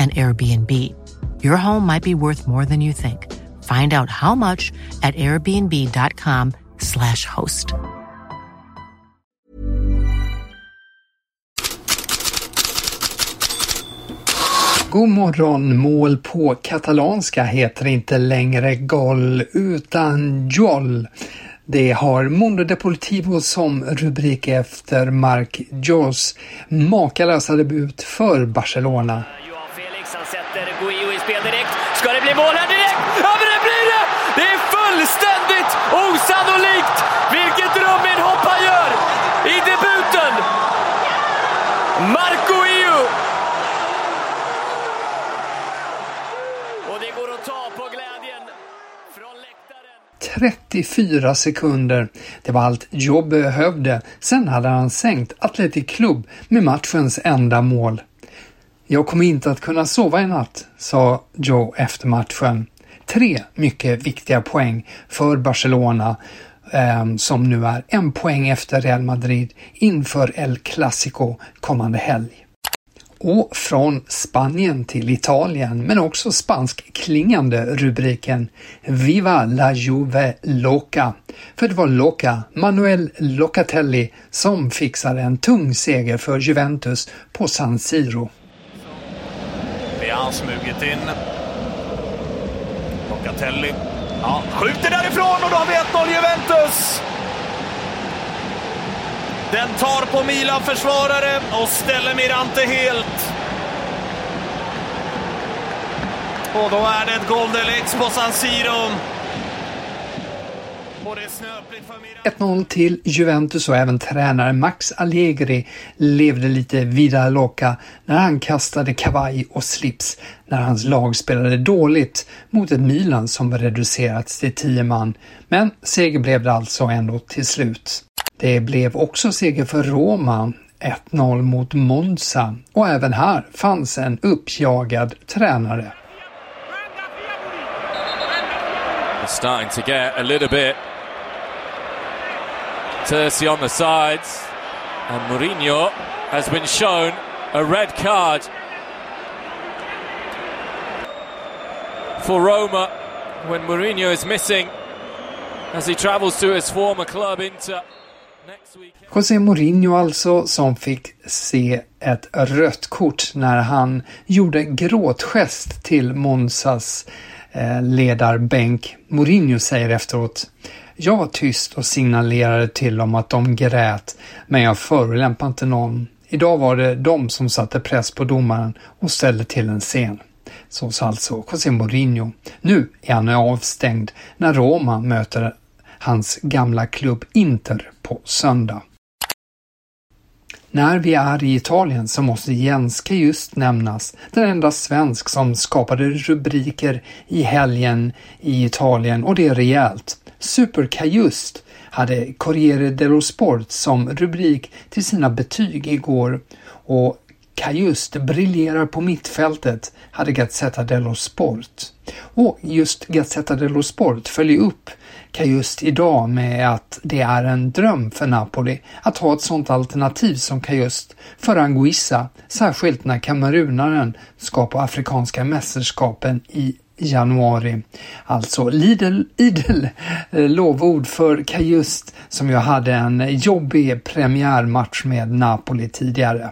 and Airbnb. Your home might be worth more than you think. Find out how much at airbnb.com slash host. God morgon, mål på katalanska heter inte längre gol utan jol. Det har Mondo Deportivo som rubrik efter Marc Jos makalösa debut för Barcelona. Joao Felix, han sätter Guido i spel direkt. Ska det bli mål här direkt? Ja, men det blir det! Det är fullständigt osannolikt vilket rumminhopp han gör i debuten! Marco Iu! Och det går att ta på glädjen från läktaren. 34 sekunder. Det var allt Joe behövde. Sen hade han sänkt Atletic Club med matchens enda mål. Jag kommer inte att kunna sova i natt, sa Joe efter matchen. Tre mycket viktiga poäng för Barcelona eh, som nu är en poäng efter Real Madrid inför El Clasico kommande helg. Och från Spanien till Italien, men också spanskklingande rubriken Viva la Juve Loca. För det var Loca, Manuel Locatelli, som fixade en tung seger för Juventus på San Siro. Det han smugit in. Locatelli. Ja, skjuter därifrån och då har vi 1-0 Juventus! Den tar på Milan-försvarare och ställer Mirante helt. Och då är det ett Golden på San Siro. Och det är snöpligt för Mirante. 1-0 till Juventus och även tränare Max Allegri levde lite vida loca när han kastade kavaj och slips när hans lag spelade dåligt mot ett Milan som reducerats till 10 man. Men seger blev det alltså ändå till slut. Det blev också seger för Roma 1-0 mot Monza och även här fanns en uppjagad tränare. It's starting to get a little bit Tercy on the sides. And Mourinho has been shown a red card for Roma when Mourinho is missing as he travels to his former club Inter. José Mourinho alltså, som fick se ett rött kort när han gjorde gråtgest till Monzas eh, ledarbänk. Mourinho säger efteråt jag var tyst och signalerade till dem att de grät, men jag förolämpade inte någon. Idag var det de som satte press på domaren och ställde till en scen. Så sa alltså José Mourinho. Nu är han avstängd när Roma möter hans gamla klubb Inter på söndag. När vi är i Italien så måste Jenske just nämnas, den enda svensk som skapade rubriker i helgen i Italien och det är rejält. Superkajust hade Corriere dello Sport som rubrik till sina betyg igår och Kajust briljerar på mittfältet, hade Gazzetta dello Sport. Och just Gazzetta dello Sport följer upp Kajust idag med att det är en dröm för Napoli att ha ett sådant alternativ som Kajust för Anguissa, särskilt när kamerunaren ska på Afrikanska mästerskapen i januari. Alltså Lidl, idel eh, lovord för Kajust som jag hade en jobbig premiärmatch med Napoli tidigare.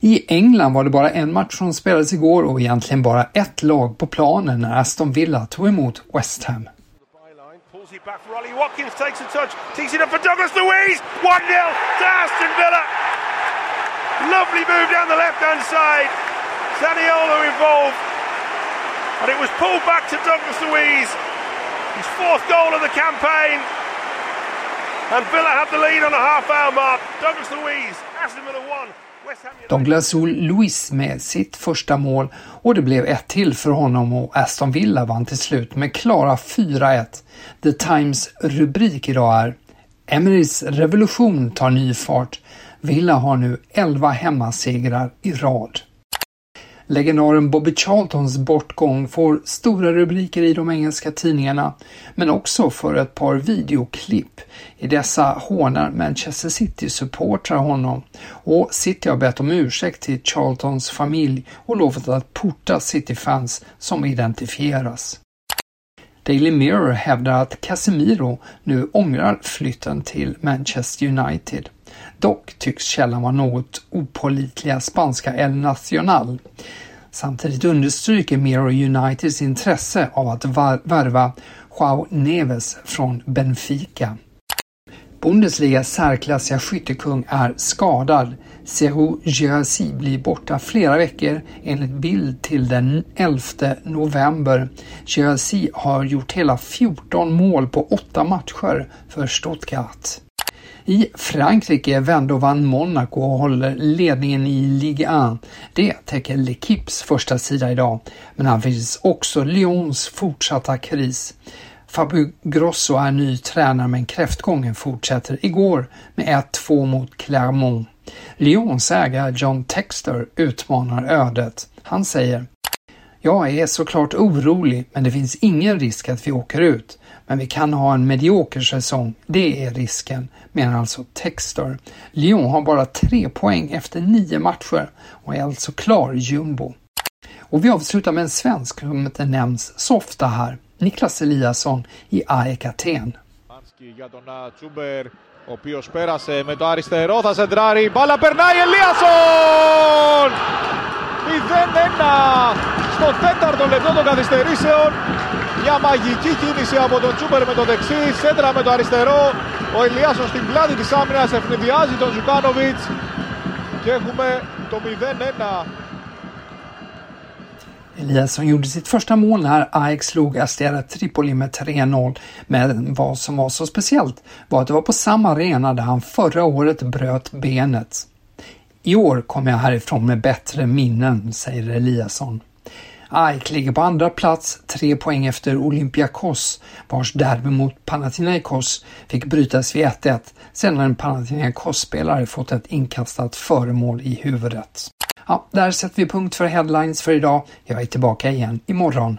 I England var det bara en match som spelades igår och egentligen bara ett lag på planen när Aston Villa tog emot West Ham. back for Ollie Watkins takes a touch, tees it up for Douglas Louise, 1-0 to Aston Villa. Lovely move down the left-hand side. Zaniolo involved. And it was pulled back to Douglas Louise. His fourth goal of the campaign. And Villa had the lead on a half-hour mark. Douglas Louise, Aston Villa won. Douglas Luiz med sitt första mål och det blev ett till för honom och Aston Villa vann till slut med klara 4-1. The Times rubrik idag är Emerys revolution tar ny fart. Villa har nu 11 hemmasegrar i rad. Legendaren Bobby Charltons bortgång får stora rubriker i de engelska tidningarna, men också för ett par videoklipp. I dessa hånar Manchester City-supportrar honom och City har bett om ursäkt till Charltons familj och lovat att porta City-fans som identifieras. Daily Mirror hävdar att Casemiro nu ångrar flytten till Manchester United. Dock tycks källan vara något opålitliga spanska El Nacional. Samtidigt understryker Mirror Uniteds intresse av att värva Joao Neves från Benfica. Bundesligas särklassiga skyttekung är skadad. Sehu Girassi blir borta flera veckor enligt bild till den 11 november. Girassi har gjort hela 14 mål på åtta matcher för Stuttgart. I Frankrike vände och vann Monaco och håller ledningen i Ligue 1. Det täcker L'Equipes första sida idag, men här finns också Lyons fortsatta kris. Fabio Grosso är ny tränare men kräftgången fortsätter igår med 1-2 mot Clermont. Lyons ägare John Texter utmanar ödet. Han säger jag är såklart orolig, men det finns ingen risk att vi åker ut Men vi kan ha en medioker säsong, det är risken, menar alltså Textor. Lyon har bara tre poäng efter nio matcher och är alltså klar jumbo. Och vi avslutar med en svensk som inte nämns så ofta här, Niklas Eliasson i AEK Aten. ο οποίος πέρασε με το αριστερό, θα σεντράρει, μπάλα περνάει, Ελίασον! 0-1 στο τέταρτο λεπτό των καθυστερήσεων. Μια μαγική κίνηση από τον Τσούπερ με το δεξί, σέντρα με το αριστερό. Ο Ηλιάσον στην πλάτη της άμυνας ευνηδιάζει τον Ζουκάνοβιτς και έχουμε το 0-1 Eliasson gjorde sitt första mål när Ajax slog Astera Tripoli med 3-0, men vad som var så speciellt var att det var på samma arena där han förra året bröt benet. I år kommer jag härifrån med bättre minnen, säger Eliasson. AIK ligger på andra plats, tre poäng efter Olympiakos, vars derby mot Panathinaikos fick brytas vid 1-1 sedan en Panathinaikos-spelare fått ett inkastat föremål i huvudet. Ja, där sätter vi punkt för headlines för idag. Jag är tillbaka igen imorgon.